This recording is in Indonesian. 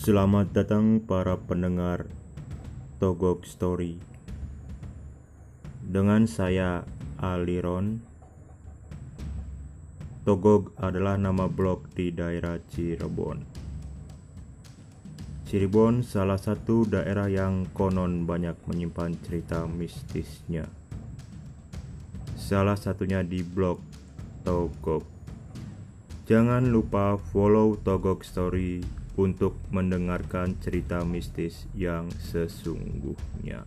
Selamat datang para pendengar Togok Story. Dengan saya Aliron. Togog adalah nama blog di daerah Cirebon. Cirebon salah satu daerah yang konon banyak menyimpan cerita mistisnya. Salah satunya di blog Togok Jangan lupa follow Togok Story untuk mendengarkan cerita mistis yang sesungguhnya.